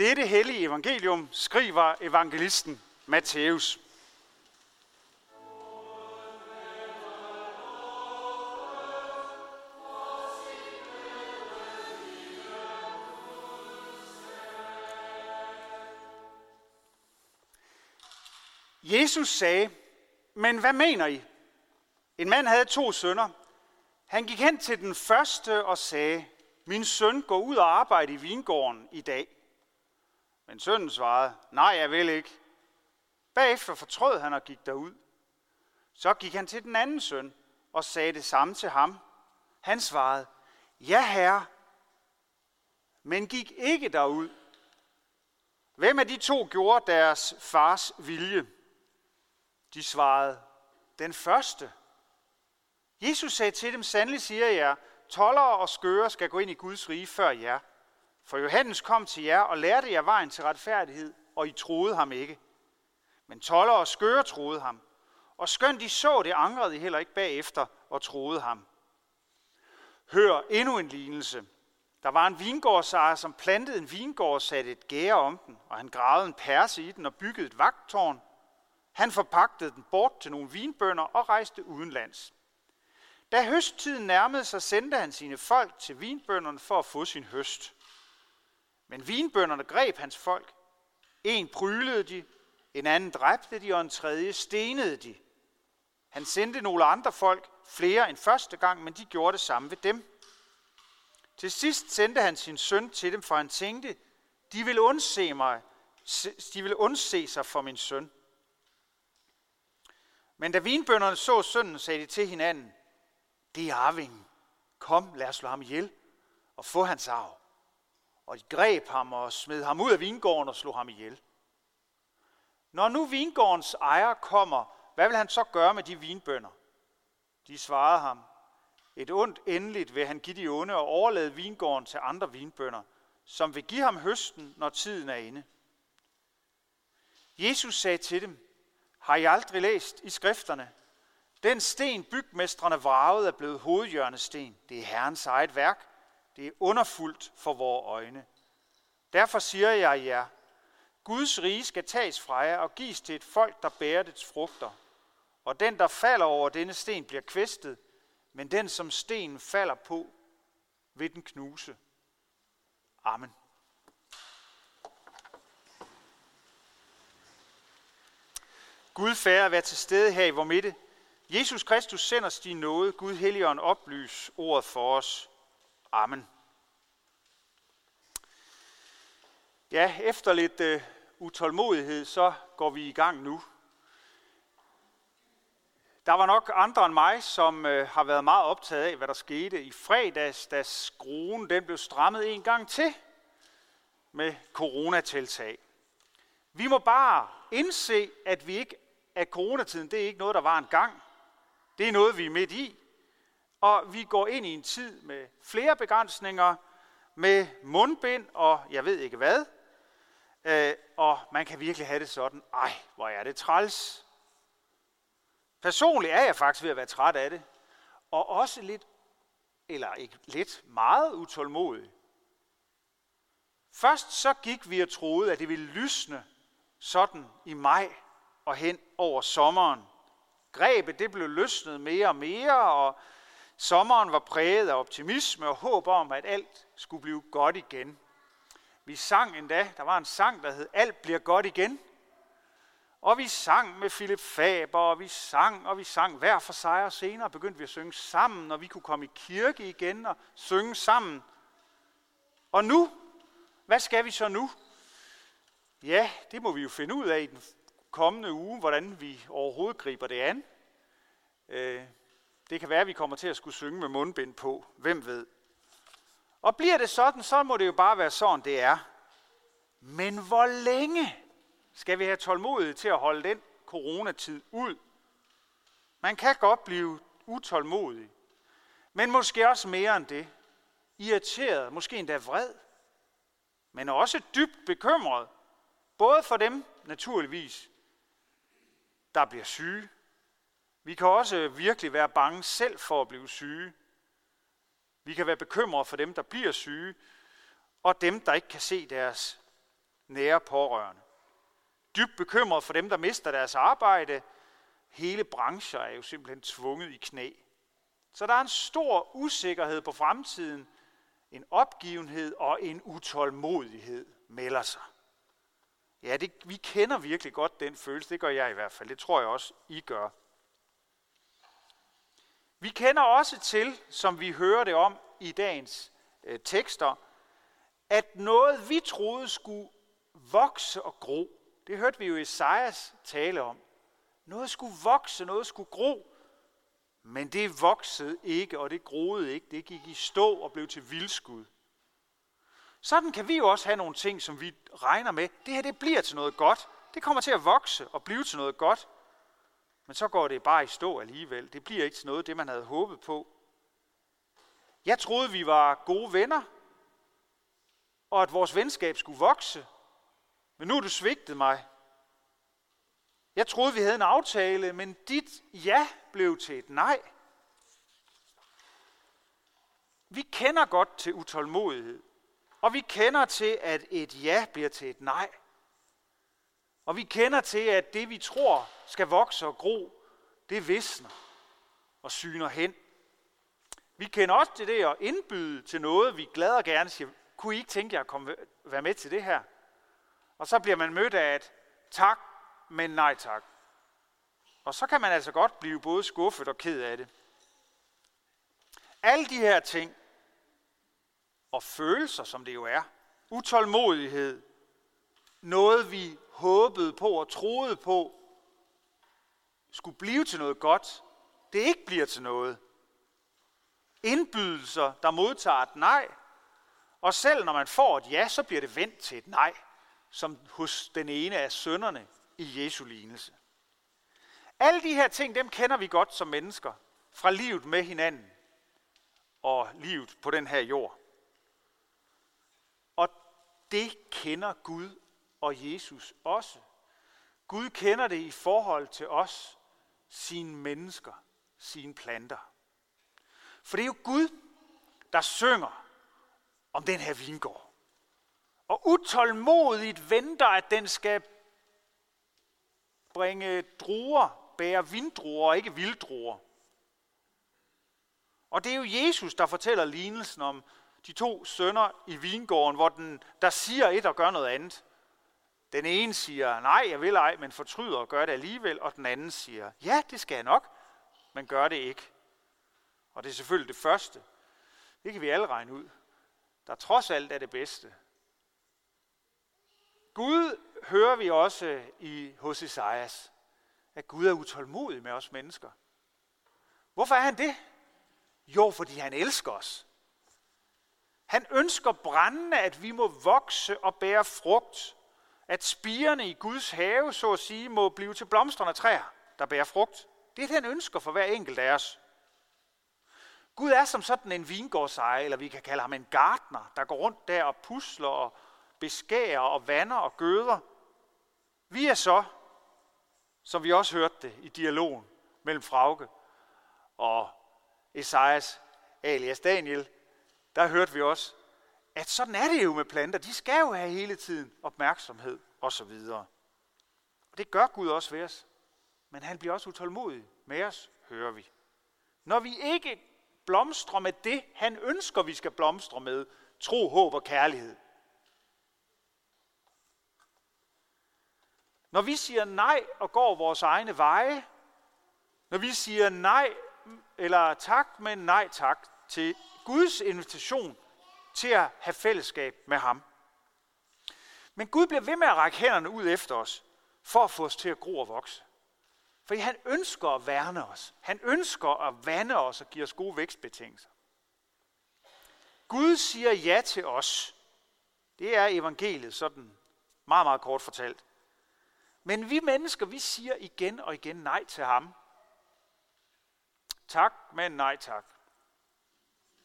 Dette hellige evangelium skriver evangelisten Matthæus. Jesus sagde, men hvad mener I? En mand havde to sønner. Han gik hen til den første og sagde, min søn går ud og arbejder i vingården i dag. Men sønnen svarede, nej, jeg vil ikke. Bagefter fortrød han og gik derud. Så gik han til den anden søn og sagde det samme til ham. Han svarede, ja herre, men gik ikke derud. Hvem af de to gjorde deres fars vilje? De svarede, den første. Jesus sagde til dem, sandelig siger jeg, toller og skøre skal gå ind i Guds rige før jer. For Johannes kom til jer og lærte jer vejen til retfærdighed, og I troede ham ikke. Men toller og skøre troede ham. Og skønt de så det, angrede I heller ikke bagefter og troede ham. Hør endnu en lignelse. Der var en vingårdsejer, som plantede en vingård og satte et gære om den, og han gravede en perse i den og byggede et vagttårn. Han forpagtede den bort til nogle vinbønder og rejste udenlands. Da høsttiden nærmede sig, sendte han sine folk til vinbønderne for at få sin høst. Men vinbønderne greb hans folk. En prylede de, en anden dræbte de, og en tredje stenede de. Han sendte nogle andre folk, flere end første gang, men de gjorde det samme ved dem. Til sidst sendte han sin søn til dem, for han tænkte, de vil undse mig, de vil undse sig for min søn. Men da vinbønderne så sønnen, sagde de til hinanden, det er arvingen. Kom, lad os slå ham ihjel og få hans arv. Og de greb ham og smed ham ud af vingården og slog ham ihjel. Når nu vingårdens ejer kommer, hvad vil han så gøre med de vinbønder? De svarede ham, et ondt endeligt vil han give de onde og overlade vingården til andre vinbønder, som vil give ham høsten, når tiden er inde. Jesus sagde til dem, har I aldrig læst i skrifterne? Den sten, bygmestrene vragede, er blevet hovedhjørnesten. Det er Herrens eget værk. Det er underfuldt for vores øjne. Derfor siger jeg jer, Guds rige skal tages fra jer og gives til et folk, der bærer dets frugter. Og den, der falder over denne sten, bliver kvæstet, men den, som stenen falder på, vil den knuse. Amen. Gud færre være til stede her i vor midte. Jesus Kristus sender os din nåde. Gud Helligånd oplys ordet for os. Amen. Ja, efter lidt øh, utålmodighed, så går vi i gang nu. Der var nok andre end mig, som øh, har været meget optaget af, hvad der skete i fredags, da skruen den blev strammet en gang til med coronatiltag. Vi må bare indse, at vi ikke at coronatiden det er ikke noget, der var en gang. Det er noget, vi er midt i. Og vi går ind i en tid med flere begrænsninger, med mundbind og jeg ved ikke hvad. Øh, og man kan virkelig have det sådan, ej, hvor er det træls. Personligt er jeg faktisk ved at være træt af det. Og også lidt, eller ikke lidt, meget utålmodig. Først så gik vi og troede, at det ville lysne sådan i maj og hen over sommeren. Grebet det blev løsnet mere og mere, og sommeren var præget af optimisme og håb om, at alt skulle blive godt igen. Vi sang endda, der var en sang, der hed Alt bliver godt igen. Og vi sang med Philip Faber, og vi sang, og vi sang hver for sig, og senere begyndte vi at synge sammen, og vi kunne komme i kirke igen og synge sammen. Og nu, hvad skal vi så nu? Ja, det må vi jo finde ud af i den kommende uge, hvordan vi overhovedet griber det an. Øh, det kan være, at vi kommer til at skulle synge med mundbind på. Hvem ved? Og bliver det sådan, så må det jo bare være sådan, det er. Men hvor længe skal vi have tålmodighed til at holde den coronatid ud? Man kan godt blive utålmodig, men måske også mere end det. Irriteret, måske endda vred, men også dybt bekymret. Både for dem, naturligvis, der bliver syge. Vi kan også virkelig være bange selv for at blive syge. Vi kan være bekymrede for dem, der bliver syge, og dem, der ikke kan se deres nære pårørende. Dybt bekymrede for dem, der mister deres arbejde. Hele brancher er jo simpelthen tvunget i knæ. Så der er en stor usikkerhed på fremtiden, en opgivenhed og en utålmodighed melder sig. Ja, det, vi kender virkelig godt den følelse, det gør jeg i hvert fald, det tror jeg også, I gør. Vi kender også til, som vi hører det om i dagens øh, tekster, at noget vi troede skulle vokse og gro, det hørte vi jo Esajas tale om. Noget skulle vokse, noget skulle gro, men det voksede ikke, og det groede ikke. Det gik i stå og blev til vildskud. Sådan kan vi jo også have nogle ting, som vi regner med. Det her, det bliver til noget godt. Det kommer til at vokse og blive til noget godt. Men så går det bare i stå alligevel. Det bliver ikke til noget, det man havde håbet på. Jeg troede, vi var gode venner, og at vores venskab skulle vokse. Men nu er du svigtet mig. Jeg troede, vi havde en aftale, men dit ja blev til et nej. Vi kender godt til utålmodighed, og vi kender til, at et ja bliver til et nej. Og vi kender til, at det vi tror skal vokse og gro, det visner og syner hen. Vi kender også til det at indbyde til noget, vi glad og gerne siger, kunne I ikke tænke jer at komme, være med til det her? Og så bliver man mødt af et tak, men nej tak. Og så kan man altså godt blive både skuffet og ked af det. Alle de her ting, og følelser, som det jo er, utålmodighed, noget vi håbede på og troede på, skulle blive til noget godt, det ikke bliver til noget. Indbydelser, der modtager et nej, og selv når man får et ja, så bliver det vendt til et nej, som hos den ene af sønderne i Jesu lignelse. Alle de her ting, dem kender vi godt som mennesker fra livet med hinanden og livet på den her jord. Og det kender Gud og Jesus også. Gud kender det i forhold til os, sine mennesker, sine planter. For det er jo Gud, der synger om den her vingård. Og utålmodigt venter, at den skal bringe druer, bære vindruer og ikke vilddruer. Og det er jo Jesus, der fortæller lignelsen om de to sønner i vingården, hvor den, der siger et og gør noget andet. Den ene siger, nej, jeg vil ej, men fortryder og gør det alligevel, og den anden siger, ja, det skal jeg nok, men gør det ikke. Og det er selvfølgelig det første. Det kan vi alle regne ud. Der trods alt er det bedste. Gud hører vi også i hos Esajas, at Gud er utålmodig med os mennesker. Hvorfor er han det? Jo, fordi han elsker os. Han ønsker brændende, at vi må vokse og bære frugt. At spirene i Guds have, så at sige, må blive til blomstrende træer, der bærer frugt. Det er det, han ønsker for hver enkelt af os. Gud er som sådan en vingårdsejer, eller vi kan kalde ham en gartner, der går rundt der og pusler og beskærer og vander og gøder. Vi er så, som vi også hørte det i dialogen mellem Frauke og Esajas alias Daniel, der hørte vi også, at sådan er det jo med planter. De skal jo have hele tiden opmærksomhed og så videre. Og det gør Gud også ved os. Men han bliver også utålmodig med os, hører vi. Når vi ikke blomstrer med det, han ønsker, vi skal blomstre med, tro, håb og kærlighed, Når vi siger nej og går vores egne veje, når vi siger nej eller tak, men nej tak til Guds invitation til at have fællesskab med ham. Men Gud bliver ved med at række hænderne ud efter os, for at få os til at gro og vokse. For han ønsker at værne os. Han ønsker at vande os og give os gode vækstbetingelser. Gud siger ja til os. Det er evangeliet sådan meget, meget kort fortalt. Men vi mennesker, vi siger igen og igen nej til ham. Tak, men nej tak.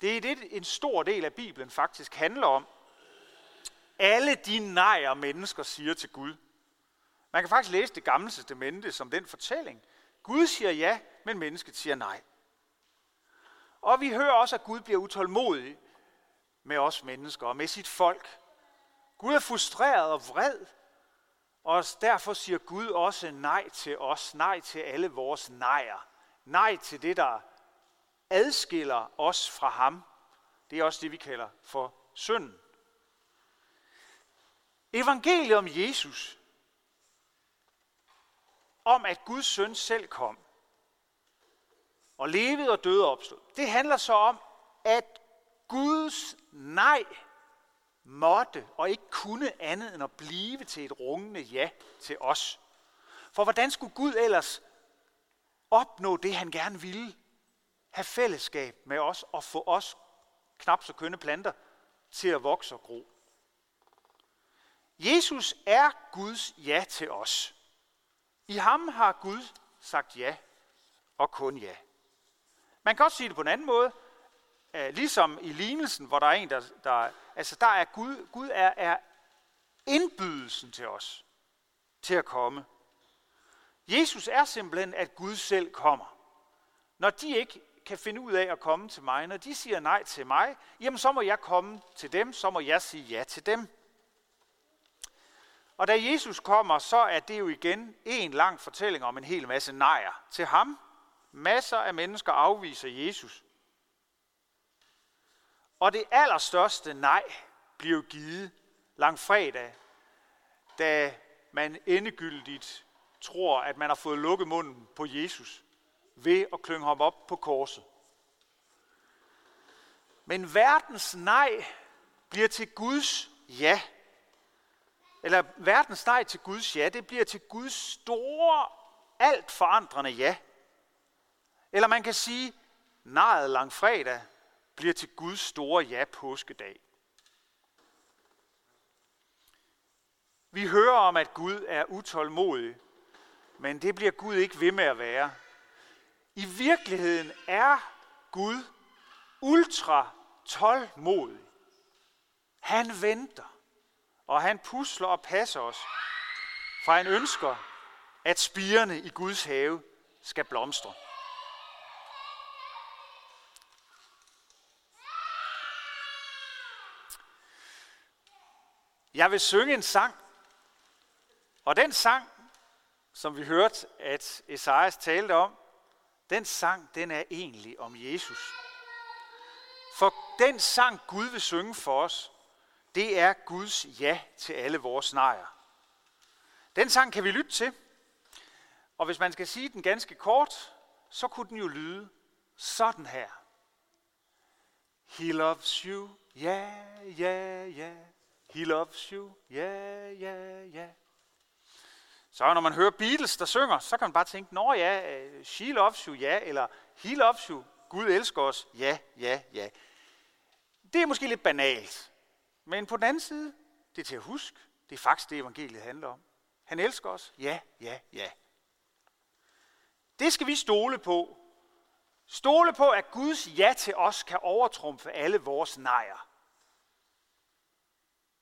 Det er det, en stor del af Bibelen faktisk handler om. Alle de nejer, mennesker siger til Gud. Man kan faktisk læse det gamle testamente som den fortælling. Gud siger ja, men mennesket siger nej. Og vi hører også, at Gud bliver utålmodig med os mennesker og med sit folk. Gud er frustreret og vred, og derfor siger Gud også nej til os, nej til alle vores nejer. Nej til det, der adskiller os fra ham. Det er også det, vi kalder for synden. Evangeliet om Jesus, om at Guds søn selv kom, og levede og døde og opstod, det handler så om, at Guds nej måtte og ikke kunne andet end at blive til et rungende ja til os. For hvordan skulle Gud ellers opnå det, han gerne ville? Have fællesskab med os og få os knap så kønne planter til at vokse og gro. Jesus er Guds ja til os. I ham har Gud sagt ja og kun ja. Man kan også sige det på en anden måde. Øh, ligesom i lignelsen, hvor der er en, der, der altså der er Gud, Gud er, er indbydelsen til os til at komme. Jesus er simpelthen, at Gud selv kommer. Når de ikke kan finde ud af at komme til mig, når de siger nej til mig, jamen så må jeg komme til dem, så må jeg sige ja til dem. Og da Jesus kommer, så er det jo igen en lang fortælling om en hel masse nejer til ham. Masser af mennesker afviser Jesus. Og det allerstørste nej bliver givet langfredag, da man endegyldigt tror, at man har fået lukket munden på Jesus ved at klynge ham op på korset. Men verdens nej bliver til Guds ja. Eller verdens nej til Guds ja, det bliver til Guds store, alt forandrende ja. Eller man kan sige, nejet langfredag bliver til Guds store ja påskedag. Vi hører om, at Gud er utålmodig, men det bliver Gud ikke ved med at være. I virkeligheden er Gud ultra tålmodig. Han venter, og han pusler og passer os, for han ønsker, at spirene i Guds have skal blomstre. Jeg vil synge en sang, og den sang, som vi hørte, at Esajas talte om, den sang, den er egentlig om Jesus. For den sang, Gud vil synge for os, det er Guds ja til alle vores nejer. Den sang kan vi lytte til, og hvis man skal sige den ganske kort, så kunne den jo lyde sådan her. He loves you, yeah, yeah, yeah. He loves you, yeah, yeah, yeah. Så når man hører Beatles, der synger, så kan man bare tænke, nå ja, øh, she loves you, ja, eller he loves you, Gud elsker os, ja, ja, ja. Det er måske lidt banalt, men på den anden side, det er til at huske, det er faktisk det, evangeliet handler om. Han elsker os, ja, ja, ja. Det skal vi stole på. Stole på, at Guds ja til os kan overtrumfe alle vores nejer.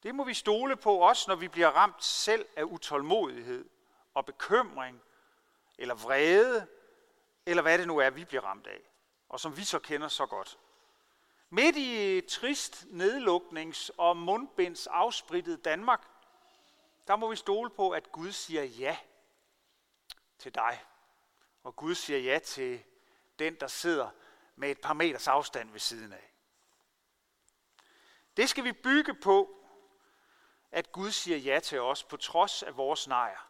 Det må vi stole på også, når vi bliver ramt selv af utålmodighed og bekymring, eller vrede, eller hvad det nu er, vi bliver ramt af, og som vi så kender så godt. Midt i trist nedluknings- og mundbinds afsprittet Danmark, der må vi stole på, at Gud siger ja til dig. Og Gud siger ja til den, der sidder med et par meters afstand ved siden af. Det skal vi bygge på, at Gud siger ja til os på trods af vores nejer.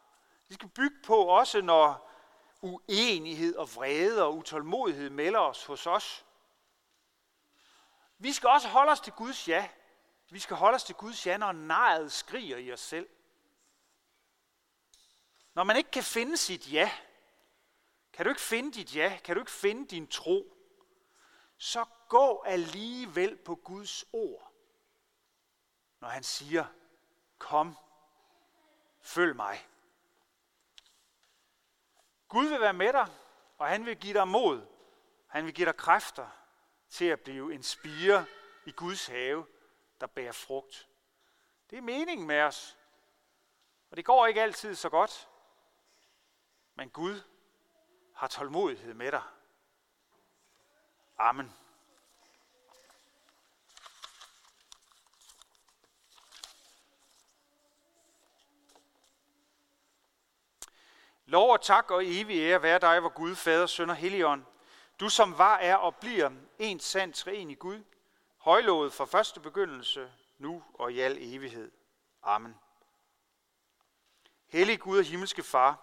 Vi skal bygge på også, når uenighed og vrede og utålmodighed melder os hos os. Vi skal også holde os til Guds ja. Vi skal holde os til Guds ja, når nejet skriger i os selv. Når man ikke kan finde sit ja, kan du ikke finde dit ja, kan du ikke finde din tro, så gå alligevel på Guds ord, når han siger, kom, følg mig. Gud vil være med dig, og han vil give dig mod. Han vil give dig kræfter til at blive en spire i Guds have, der bærer frugt. Det er meningen med os. Og det går ikke altid så godt. Men Gud har tålmodighed med dig. Amen. Lov og tak og evig ære være dig, hvor Gud, Fader, Søn og Helligånd, du som var, er og bliver en sand træen i Gud, højlovet fra første begyndelse, nu og i al evighed. Amen. Hellig Gud og himmelske Far,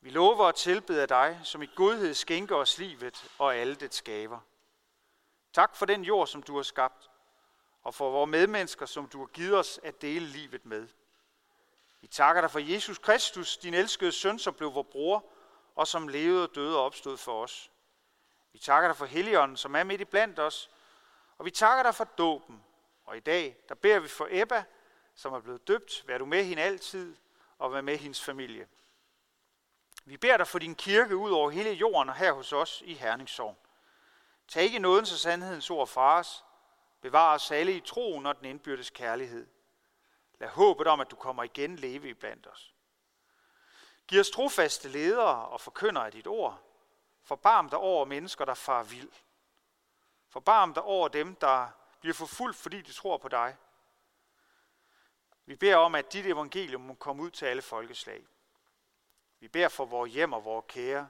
vi lover at tilbede dig, som i godhed skænker os livet og alle det skaber. Tak for den jord, som du har skabt, og for vores medmennesker, som du har givet os at dele livet med. Vi takker dig for Jesus Kristus, din elskede søn, som blev vor bror, og som levede og døde og opstod for os. Vi takker dig for Helligånden, som er midt i blandt os, og vi takker dig for dåben. Og i dag, der beder vi for Ebba, som er blevet døbt. Vær du med hende altid, og vær med hendes familie. Vi beder dig for din kirke ud over hele jorden og her hos os i Herningssorg. Tag ikke nådens og sandhedens ord fra os. Bevar os alle i troen og den indbyrdes kærlighed. Lad håbet om, at du kommer igen leve i blandt os. Giv os trofaste ledere og forkynder af dit ord. Forbarm dig over mennesker, der far vild. Forbarm dig over dem, der bliver forfulgt, fordi de tror på dig. Vi beder om, at dit evangelium må komme ud til alle folkeslag. Vi beder for vores hjem og vores kære,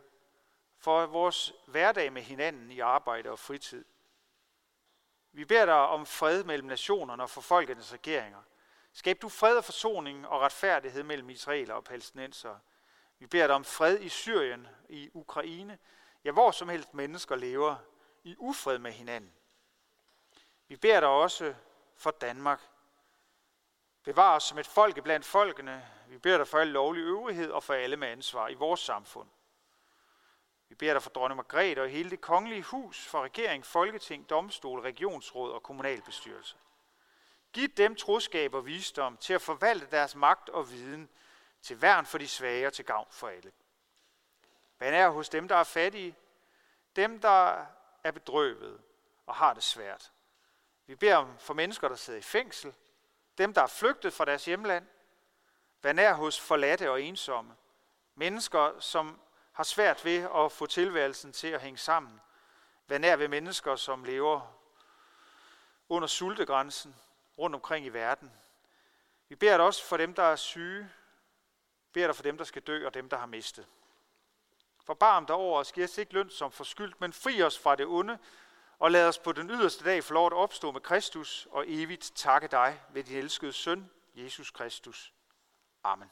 for vores hverdag med hinanden i arbejde og fritid. Vi beder dig om fred mellem nationerne og for folkenes regeringer. Skab du fred og forsoning og retfærdighed mellem israeler og palæstinenser. Vi beder dig om fred i Syrien, i Ukraine, ja hvor som helst mennesker lever i ufred med hinanden. Vi beder dig også for Danmark. Bevar os som et folk blandt folkene. Vi beder dig for al lovlig øvrighed og for alle med ansvar i vores samfund. Vi beder dig for dronning Margrethe og hele det kongelige hus, for regering, folketing, domstol, regionsråd og kommunalbestyrelse. Giv dem troskab og visdom til at forvalte deres magt og viden til værn for de svage og til gavn for alle. Hvad er hos dem, der er fattige, dem, der er bedrøvet og har det svært. Vi beder om for mennesker, der sidder i fængsel, dem, der er flygtet fra deres hjemland, Vær nær hos forladte og ensomme. Mennesker, som har svært ved at få tilværelsen til at hænge sammen. Vær nær ved mennesker, som lever under sultegrænsen rundt omkring i verden. Vi beder dig også for dem, der er syge. Vi beder dig for dem, der skal dø, og dem, der har mistet. Forbarm dig over os, giv os ikke løn som forskyldt, men fri os fra det onde, og lad os på den yderste dag få lov at opstå med Kristus og evigt takke dig ved din elskede søn, Jesus Kristus. Amen.